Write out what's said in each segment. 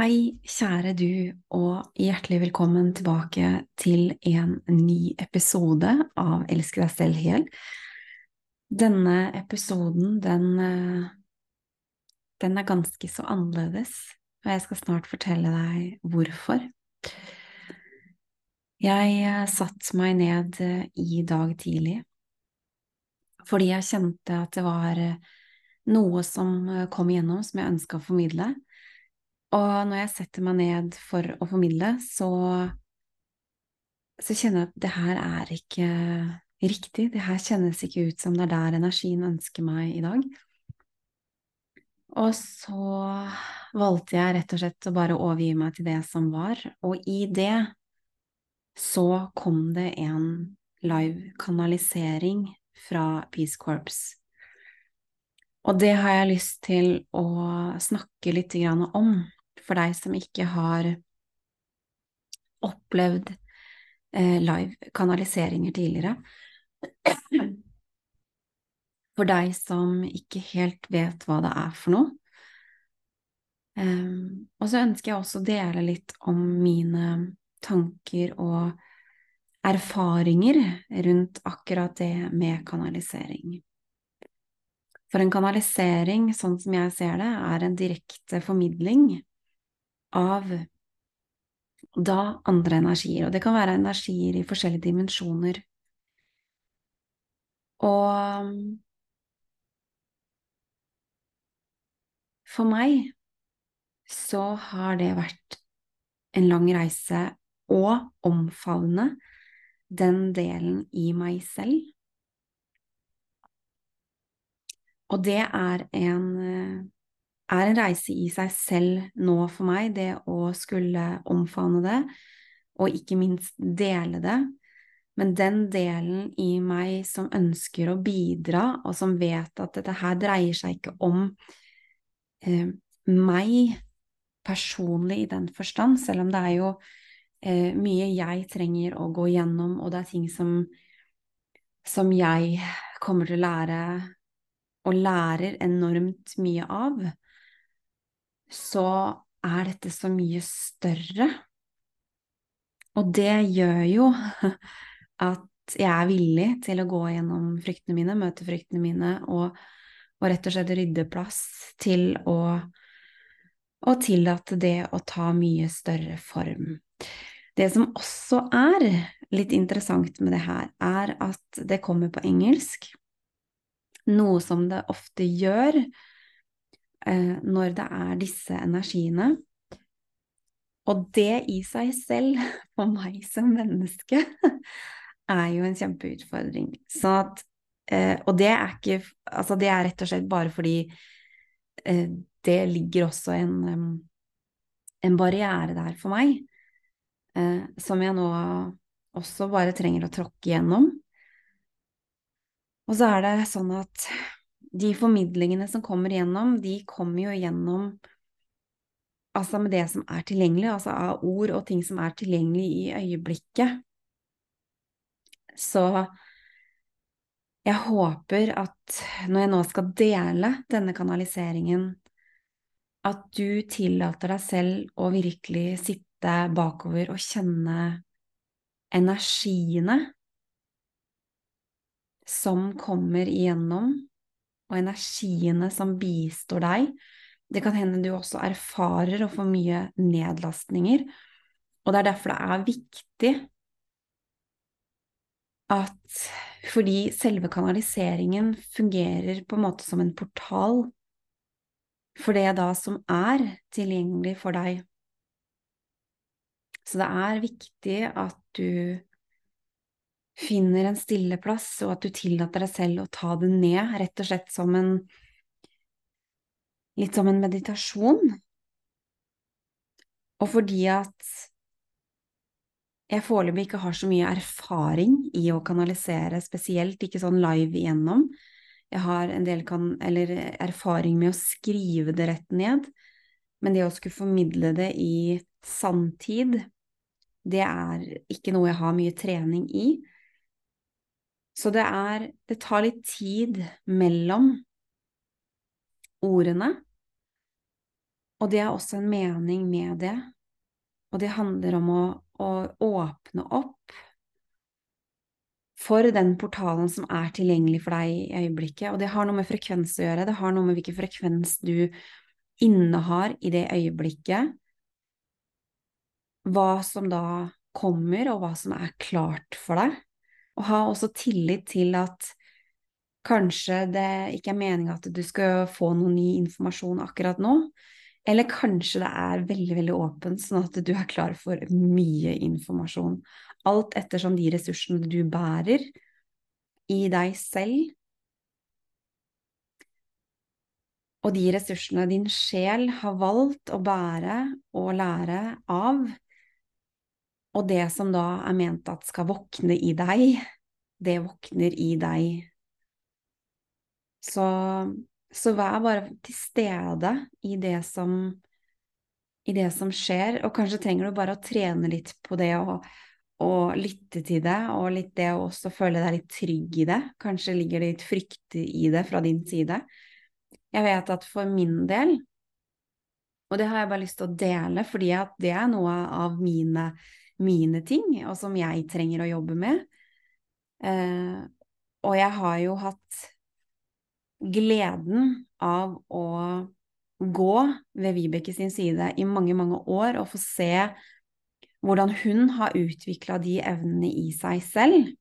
Hei, kjære du, og hjertelig velkommen tilbake til en ny episode av Elsk deg selv hel. Denne episoden, den, eh, den er ganske så annerledes, og jeg skal snart fortelle deg hvorfor. Jeg eh, satte meg ned eh, i dag tidlig fordi jeg kjente at det var noe som kom igjennom som jeg ønska å formidle. Og når jeg setter meg ned for å formidle, så, så kjenner jeg at det her er ikke riktig. Det her kjennes ikke ut som det er der energien ønsker meg i dag. Og så valgte jeg rett og slett å bare overgi meg til det som var, og i det så kom det en live kanalisering fra Peace Corps. Og det har jeg lyst til å snakke litt om, for deg som ikke har opplevd eh, live kanaliseringer tidligere. For deg som ikke helt vet hva det er for noe. Um, og så ønsker jeg også å dele litt om mine tanker og erfaringer rundt akkurat det med kanalisering. For en kanalisering, sånn som jeg ser det, er en direkte formidling av da andre energier, og det kan være energier i forskjellige dimensjoner. Og for meg så har det vært en lang reise å omfavne den delen i meg selv. Og det er en er en reise i seg selv nå for meg, det å skulle omfavne det, og ikke minst dele det. Men den delen i meg som ønsker å bidra, og som vet at dette her dreier seg ikke om eh, meg personlig i den forstand, selv om det er jo eh, mye jeg trenger å gå gjennom, og det er ting som, som jeg kommer til å lære, og lærer enormt mye av så er dette så mye større. Og det gjør jo at jeg er villig til å gå gjennom fryktene mine, møte fryktene mine, og, og rett og slett rydde plass til å og tillate det å ta mye større form. Det som også er litt interessant med det her, er at det kommer på engelsk, noe som det ofte gjør når det er disse energiene. Og det i seg selv, for meg som menneske, er jo en kjempeutfordring. Så at, eh, og det er ikke Altså, det er rett og slett bare fordi eh, det ligger også en, en barriere der for meg, eh, som jeg nå også bare trenger å tråkke gjennom. Og så er det sånn at de formidlingene som kommer igjennom, de kommer jo gjennom altså med det som er tilgjengelig, altså av ord og ting som er tilgjengelig i øyeblikket. Så jeg håper at når jeg nå skal dele denne kanaliseringen, at du tillater deg selv å virkelig sitte bakover og kjenne energiene som kommer igjennom og energiene som bistår deg. Det kan hende du også erfarer å få mye nedlastninger, og det er derfor det er viktig at fordi selve kanaliseringen fungerer på en måte som en portal for det da som er tilgjengelig for deg. Så det er viktig at du finner en stille plass, og at du tillater deg selv å ta det ned, rett og slett som en Litt som en meditasjon. Og fordi at jeg foreløpig ikke har så mye erfaring i å kanalisere, spesielt ikke sånn live igjennom. Jeg har en del kan, eller erfaring med å skrive det rett ned, men det å skulle formidle det i sanntid, det er ikke noe jeg har mye trening i. Så det er Det tar litt tid mellom ordene, og det er også en mening med det. Og det handler om å, å åpne opp for den portalen som er tilgjengelig for deg i øyeblikket. Og det har noe med frekvens å gjøre, det har noe med hvilken frekvens du innehar i det øyeblikket. Hva som da kommer, og hva som er klart for deg. Og ha også tillit til at kanskje det ikke er meninga at du skal få noe ny informasjon akkurat nå, eller kanskje det er veldig, veldig åpent, sånn at du er klar for mye informasjon. Alt ettersom de ressursene du bærer i deg selv, og de ressursene din sjel har valgt å bære og lære av, og det som da er ment at skal våkne i deg, det våkner i deg. Så, så vær bare til stede i det som i det som skjer, og kanskje trenger du bare å trene litt på det og, og lytte til det, og litt det å også føle deg litt trygg i det. Kanskje ligger det litt frykt i det fra din side. Jeg vet at for min del, og det har jeg bare lyst til å dele, fordi det er noe av mine mine ting, og som jeg trenger å jobbe med. Eh, og jeg har jo hatt gleden av å gå ved Vibeke sin side i mange, mange år og få se hvordan hun har utvikla de evnene i seg selv.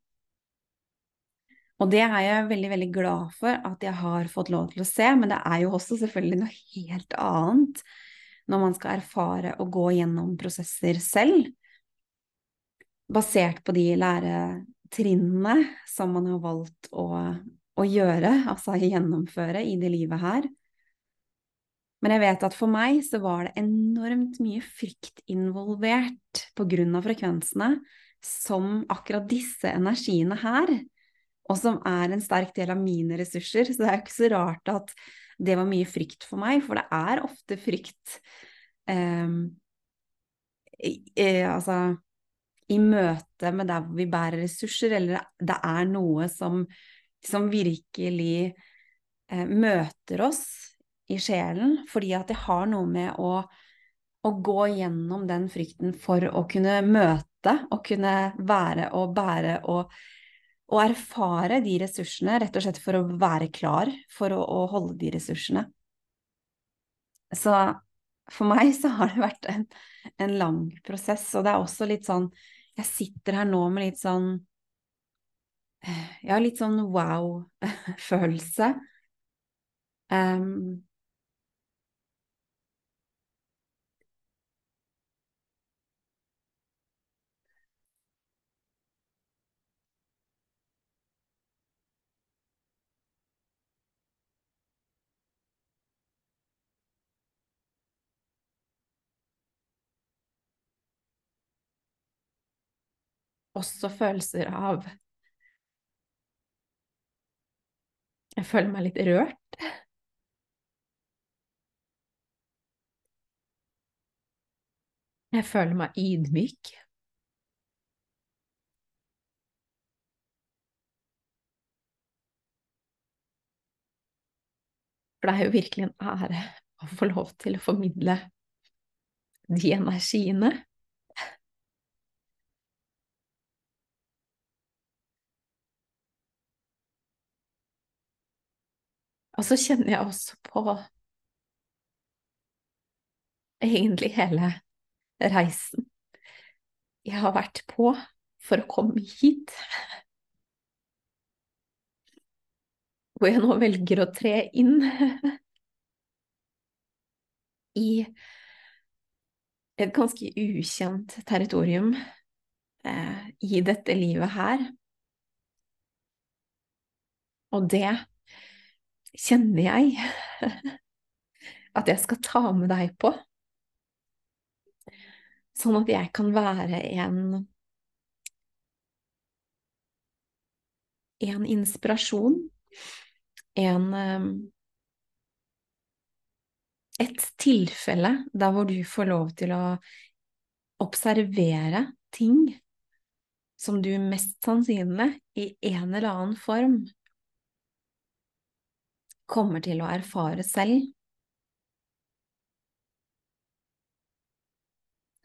Og det er jeg veldig, veldig glad for at jeg har fått lov til å se, men det er jo også selvfølgelig noe helt annet når man skal erfare å gå gjennom prosesser selv basert på de læretrinnene som man har valgt å, å gjøre, altså gjennomføre i det livet her. Men jeg vet at for meg så var det enormt mye frykt involvert på grunn av frekvensene som akkurat disse energiene her, og som er en sterk del av mine ressurser. Så det er ikke så rart at det var mye frykt for meg, for det er ofte frykt eh, eh, Altså i møte med der hvor vi bærer ressurser, eller det er noe som, som virkelig eh, møter oss i sjelen, fordi at det har noe med å, å gå gjennom den frykten for å kunne møte og kunne være og bære og, og erfare de ressursene, rett og slett for å være klar for å, å holde de ressursene. Så for meg så har det vært en, en lang prosess, og det er også litt sånn jeg sitter her nå med litt sånn eh, Ja, litt sånn wow-følelse. Um, også følelser av Jeg føler meg litt rørt. Jeg føler meg ydmyk. For det er jo virkelig en ære å få lov til å formidle de energiene. Og så kjenner jeg også på egentlig hele reisen jeg har vært på for å komme hit. Hvor jeg nå velger å tre inn i et ganske ukjent territorium eh, i dette livet her. Og det kjenner jeg at jeg skal ta med deg på. Sånn at jeg kan være en en inspirasjon, en ehm, Et tilfelle der hvor du får lov til å observere ting som du mest sannsynlig, i en eller annen form, kommer til å erfare selv.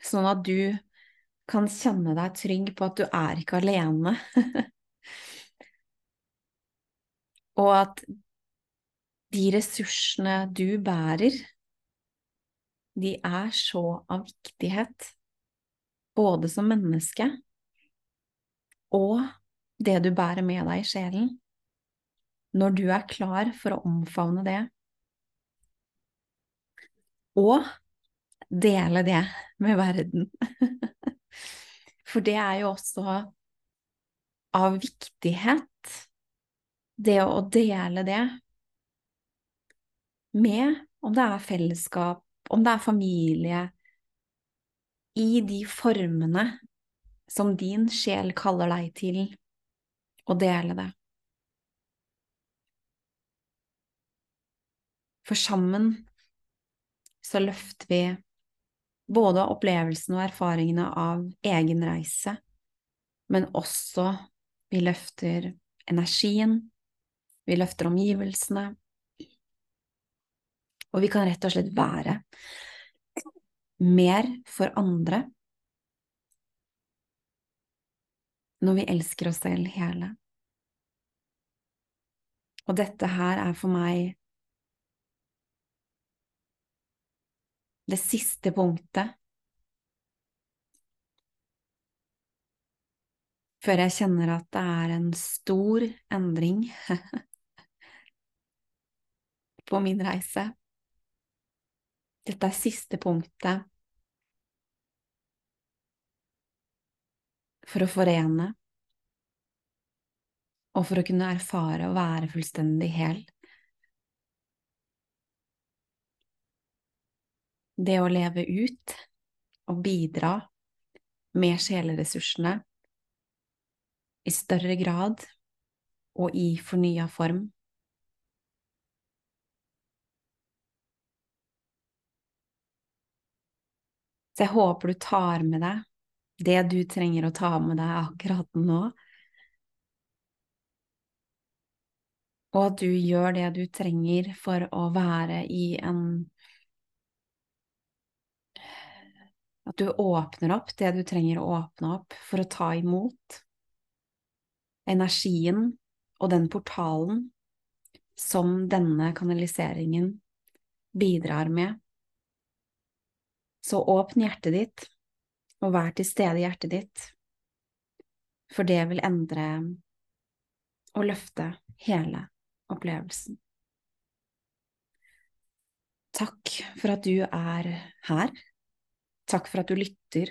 Sånn at du kan kjenne deg trygg på at du er ikke alene. Og at de ressursene du bærer, de er så av viktighet, både som menneske og det du bærer med deg i sjelen. Når du er klar for å omfavne det, og dele det med verden. For det er jo også av viktighet, det å dele det med om det er fellesskap, om det er familie, i de formene som din sjel kaller deg til å dele det. For sammen så løfter vi både opplevelsene og erfaringene av egen reise, men også vi løfter energien, vi løfter omgivelsene, og vi kan rett og slett være mer for andre når vi elsker oss selv hele. Og dette her er for meg det siste punktet før jeg kjenner at det er en stor endring på min reise. Dette er siste punktet for å forene og for å kunne erfare å være fullstendig hel. Det å leve ut og bidra med sjeleressursene i større grad og i fornya form. Så jeg håper du tar med deg det du trenger å ta med deg akkurat nå, og at du gjør det du trenger for å være i en At du åpner opp det du trenger å åpne opp for å ta imot energien og den portalen som denne kanaliseringen bidrar med. Så åpn hjertet ditt, og vær til stede i hjertet ditt, for det vil endre og løfte hele opplevelsen. Takk for at du er her Takk for at du lytter.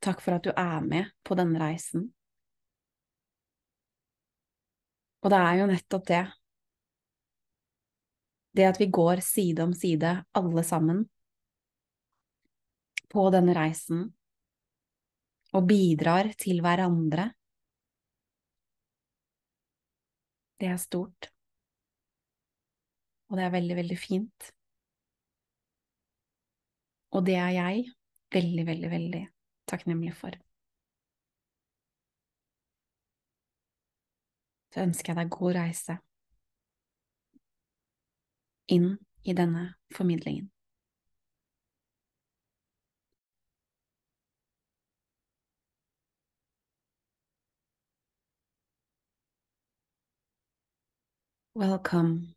Takk for at du er med på denne reisen. Og det er jo nettopp det. Det at vi går side om side, alle sammen, på denne reisen, og bidrar til hverandre, det er stort. Og det er veldig, veldig fint. Og det er jeg veldig, veldig, veldig takknemlig for. Så ønsker jeg deg god reise inn i denne formidlingen. Welcome.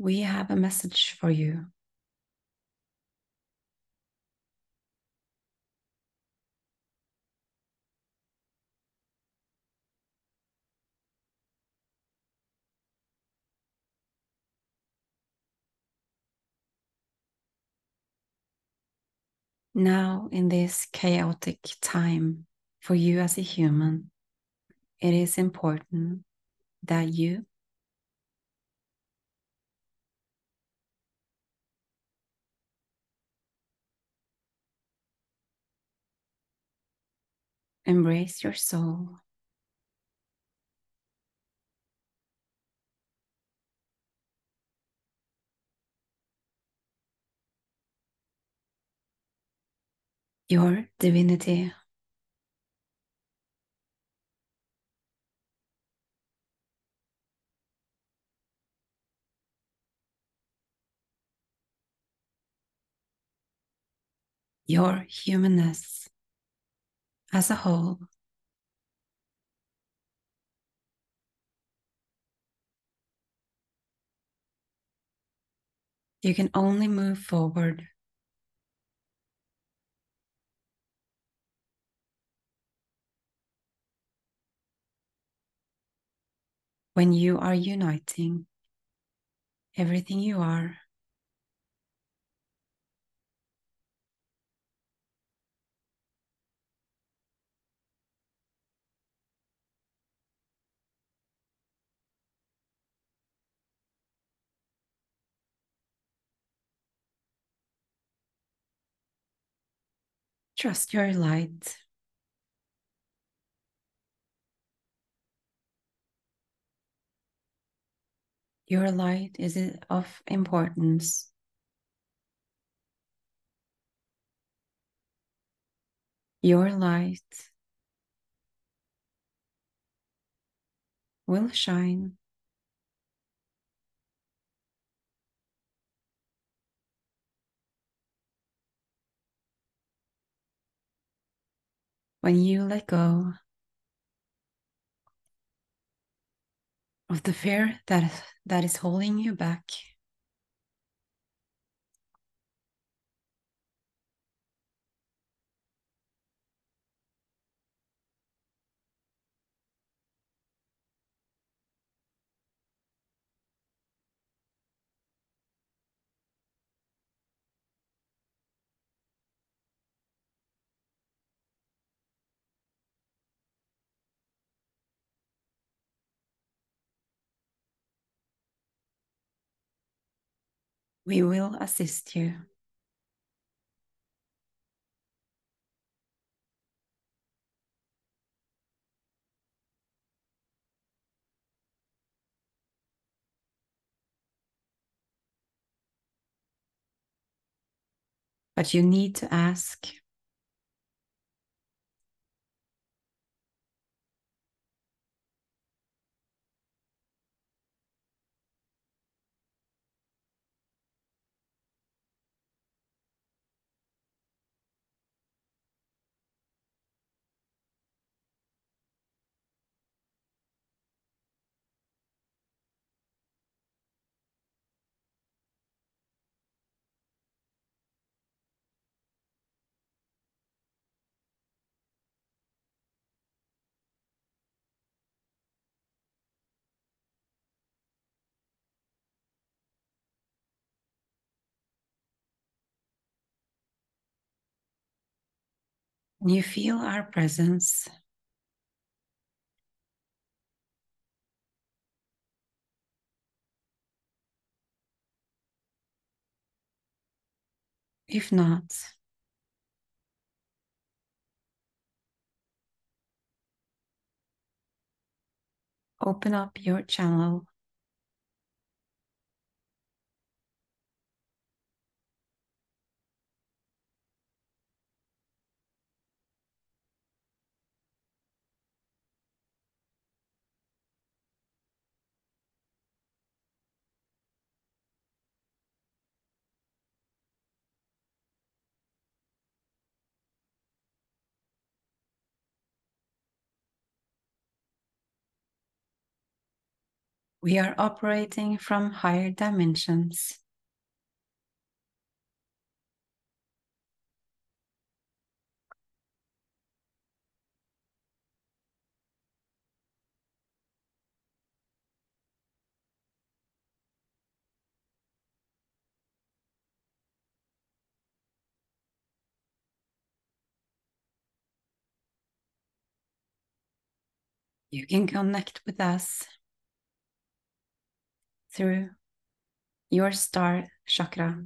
We have a message for you. Now, in this chaotic time for you as a human, it is important that you embrace your soul. Your divinity. Your humanness as a whole. You can only move forward when you are uniting everything you are Trust your light. Your light is of importance. Your light will shine. When you let go of the fear that, that is holding you back. We will assist you. But you need to ask. You feel our presence. If not, open up your channel. We are operating from higher dimensions. You can connect with us through your star chakra.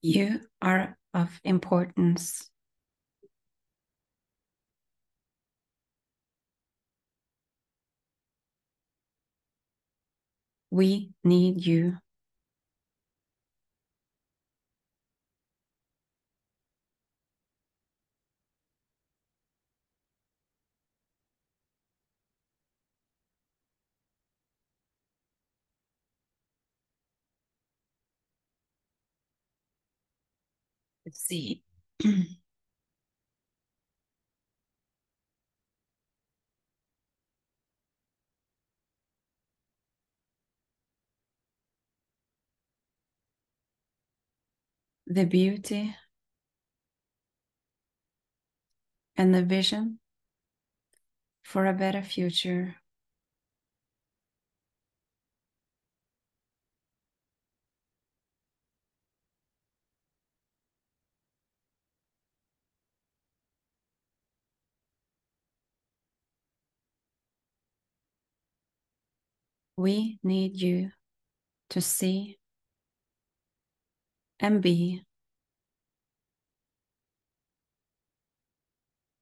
You are of importance. We need you. Let's see. the beauty and the vision for a better future. We need you to see and be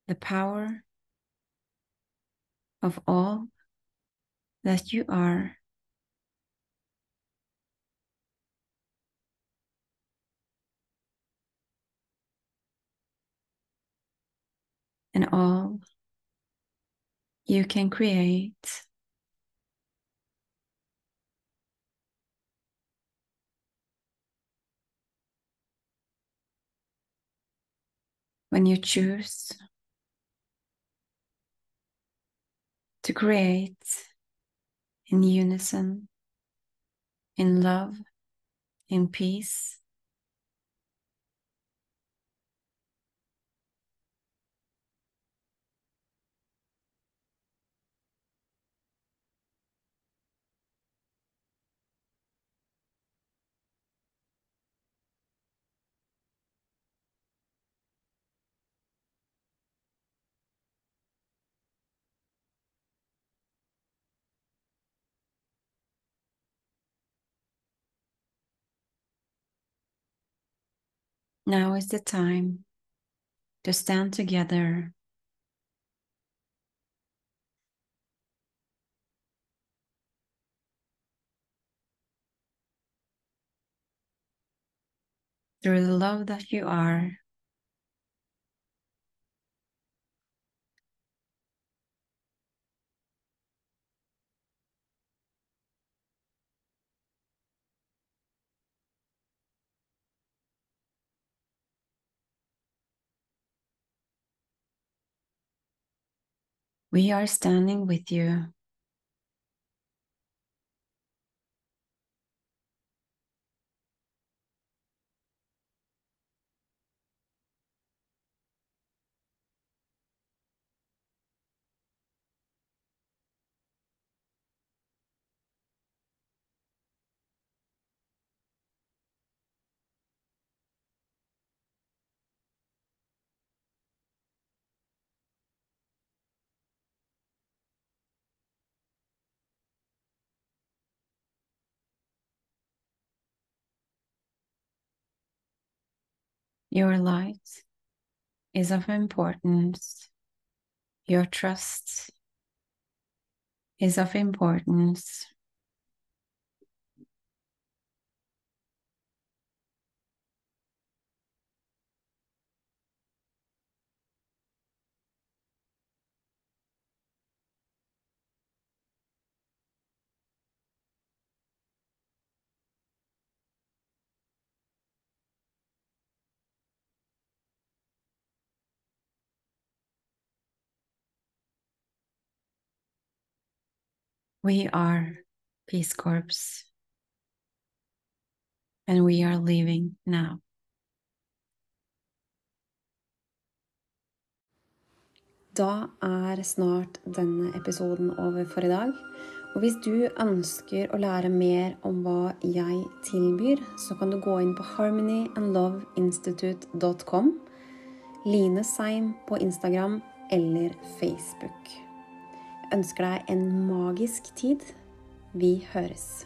the power of all that you are. And all you can create. When you choose to create in unison, in love, in peace. Now is the time to stand together. Through the love that you are, we are standing with you. Your light is of importance. Your trust is of importance. We are Peace Corps, and we are leaving now. Da er snart denne episoden over for i dag. Og hvis du ønsker å lære mer om hva jeg tilbyr, så kan du gå inn på harmonyandloveinstitute.com, Line Seim på Instagram eller Facebook. Ønsker deg en magisk tid. Vi høres.